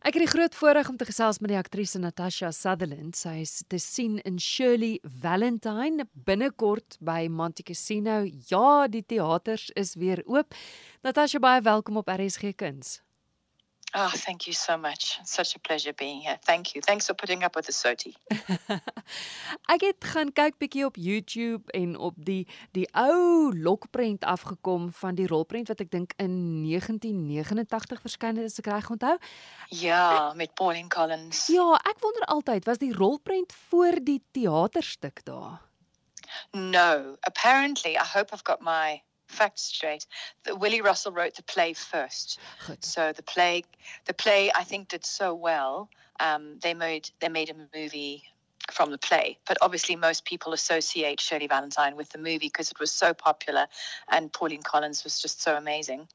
Ek het die groot voorreg om te gesels met die aktrise Natasha Sutherland. Sy is te sien in Shirley Valentine binnekort by Monte Cassino. Ja, die teaters is weer oop. Natasha, baie welkom op RSG Kuns. Oh, thank you so much. It's such a pleasure being here. Thank you. Thanks for putting up with the Soti. ek het gaan kyk bietjie op YouTube en op die die ou lokprent afgekom van die rolprent wat ek dink in 1989 verskyn het as ek reg onthou. Ja, ek, met Pauline Collins. Ja, ek wonder altyd, was die rolprent voor die teaterstuk daar? No, apparently I hope I've got my facts straight. That Willy Russell wrote the play first. Good. So the play, the play, I think did so well. Um, they made they made a movie from the play, but obviously most people associate Shirley Valentine with the movie because it was so popular, and Pauline Collins was just so amazing.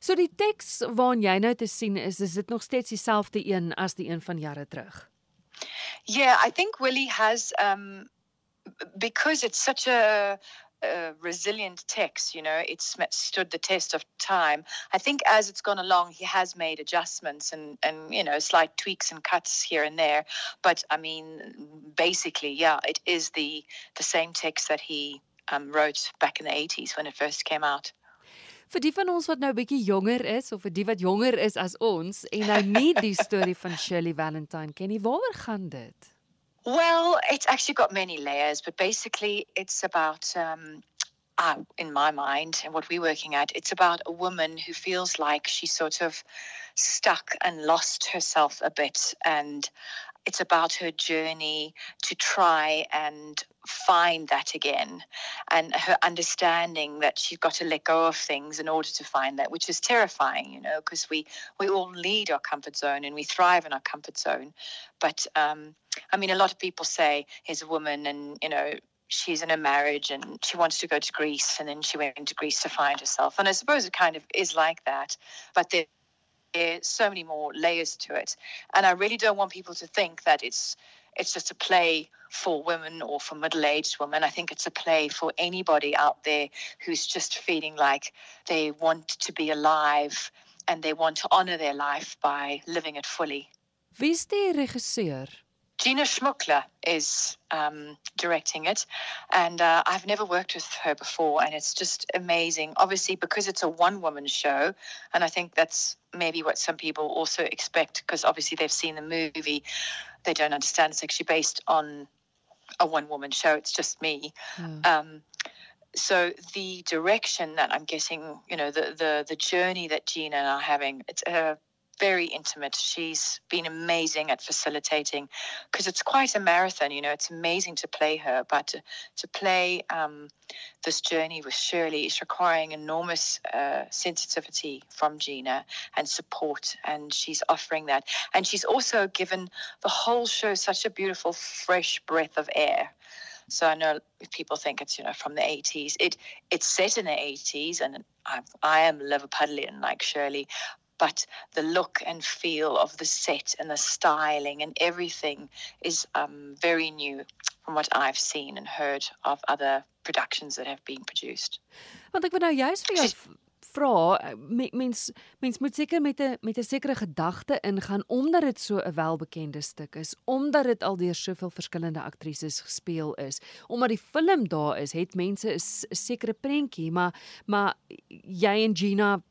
So die teks waarna jy nou te sien is, is dit nog steeds dieselfde een as die een van jare terug? Yeah, I think Willy has um because it's such a a resilient text. You know, it's stood the test of time. I think as it's gone along, he has made adjustments and and you know slight tweaks and cuts here and there. But I mean, basically, yeah, it is the the same text that he um, wrote back in the 80s when it first came out. Vir die van ons wat nou bietjie jonger is of vir die wat jonger is as ons en nou nie die storie van Shirley Valentine ken nie, waaroor gaan dit? Well, it's actually got many layers, but basically, it's about, um, uh, in my mind, and what we're working at, it's about a woman who feels like she's sort of stuck and lost herself a bit. And it's about her journey to try and find that again and her understanding that she's got to let go of things in order to find that which is terrifying you know because we we all lead our comfort zone and we thrive in our comfort zone but um i mean a lot of people say here's a woman and you know she's in a marriage and she wants to go to greece and then she went to greece to find herself and i suppose it kind of is like that but there there's so many more layers to it. And I really don't want people to think that it's it's just a play for women or for middle-aged women. I think it's a play for anybody out there who's just feeling like they want to be alive and they want to honor their life by living it fully. Wie's die regisseur? Gina Shmukler is um, directing it, and uh, I've never worked with her before, and it's just amazing. Obviously, because it's a one-woman show, and I think that's maybe what some people also expect, because obviously they've seen the movie, they don't understand. It's actually based on a one-woman show. It's just me. Mm. Um, so the direction that I'm getting, you know, the the the journey that Gina and I are having, it's a very intimate. She's been amazing at facilitating because it's quite a marathon. You know, it's amazing to play her, but to, to play um, this journey with Shirley is requiring enormous uh, sensitivity from Gina and support, and she's offering that. And she's also given the whole show such a beautiful, fresh breath of air. So I know if people think it's you know from the 80s, it it's set in the 80s, and I, I am Liverpudlian like Shirley, but the look and feel of the set and the styling and everything is um, very new from what I've seen and heard of other productions that have been produced. Want ek wil nou juist vir jou vra, eh, mens mens moet seker met 'n met 'n sekere gedagte ingaan omdat dit so 'n welbekende stuk is, omdat dit al deur soveel verskillende aktrises gespeel is, omdat die film daar is, het mense 'n sekere prentjie, maar maar jy en Gina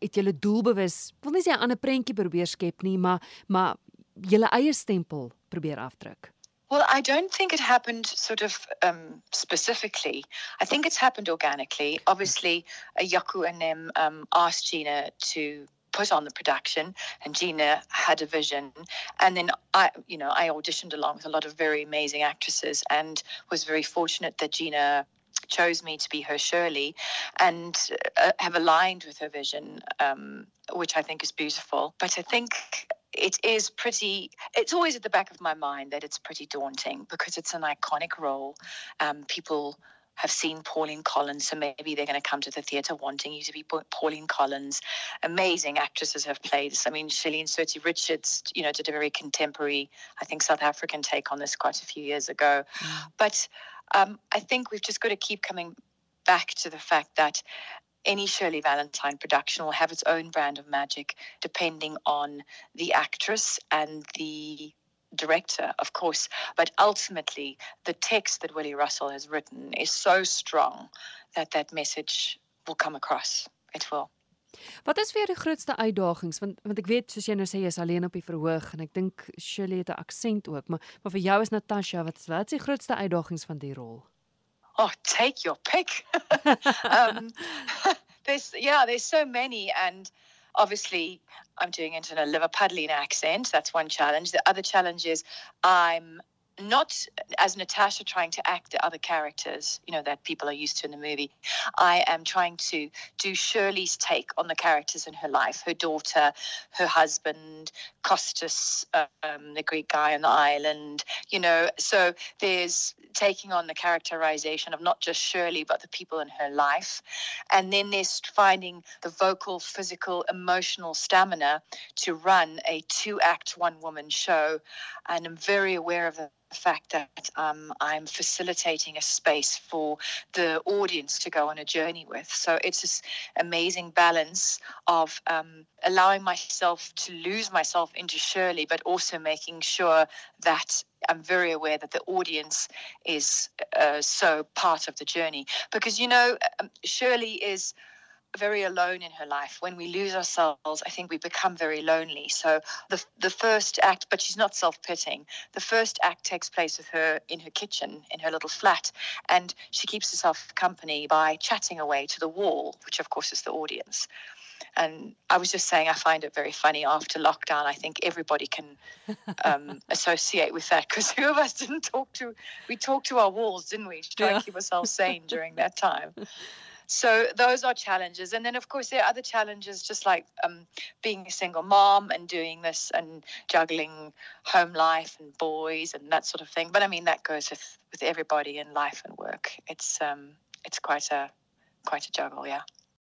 het julle doelbewus, wil nie sê 'n ander prentjie probeer skep nie, maar maar julle eie stempel probeer afdruk. Well, I don't think it happened sort of um, specifically. I think it's happened organically. Obviously, uh, Yaku and them um, asked Gina to put on the production, and Gina had a vision. And then I, you know, I auditioned along with a lot of very amazing actresses, and was very fortunate that Gina chose me to be her Shirley and uh, have aligned with her vision, um, which I think is beautiful. But I think it is pretty, it's always at the back of my mind that it's pretty daunting because it's an iconic role. Um, people have seen Pauline Collins, so maybe they're going to come to the theatre wanting you to be Pauline Collins. Amazing actresses have played this. I mean, Shaleen Surtie-Richards, you know, did a very contemporary, I think, South African take on this quite a few years ago. Mm. But um, I think we've just got to keep coming back to the fact that any Shirley Valentine production will have its own brand of magic, depending on the actress and the director, of course. But ultimately, the text that Willy Russell has written is so strong that that message will come across. It will. Wat is vir die grootste uitdagings want want ek weet soos jy nou sê jy is alleen op die verhoog en ek dink Shirley het 'n aksent ook maar maar vir jou is Natasha wat wat is die grootste uitdagings van die rol? Oh, take your pick. um, there's yeah, there's so many, and obviously I'm doing it in a Liverpudlian accent. That's one challenge. The other challenge is I'm not as Natasha trying to act the other characters, you know, that people are used to in the movie. I am trying to do Shirley's take on the characters in her life her daughter, her husband, Costas, um, the Greek guy on the island, you know. So there's taking on the characterization of not just Shirley, but the people in her life. And then there's finding the vocal, physical, emotional stamina to run a two act, one woman show. And I'm very aware of the fact that um, I'm facilitating a space for the audience to go on a journey with. So it's this amazing balance of um, allowing myself to lose myself into Shirley, but also making sure that I'm very aware that the audience is uh, so part of the journey. Because, you know, um, Shirley is very alone in her life. When we lose ourselves, I think we become very lonely. So the the first act, but she's not self-pitying. The first act takes place with her in her kitchen, in her little flat, and she keeps herself company by chatting away to the wall, which of course is the audience. And I was just saying, I find it very funny after lockdown. I think everybody can um, associate with that because who of us didn't talk to? We talked to our walls, didn't we, to try yeah. keep ourselves sane during that time. So those are challenges. And then, of course, there are other challenges, just like um, being a single mom and doing this and juggling home life and boys and that sort of thing. But I mean, that goes with, with everybody in life and work. It's um, it's quite a quite a juggle, yeah.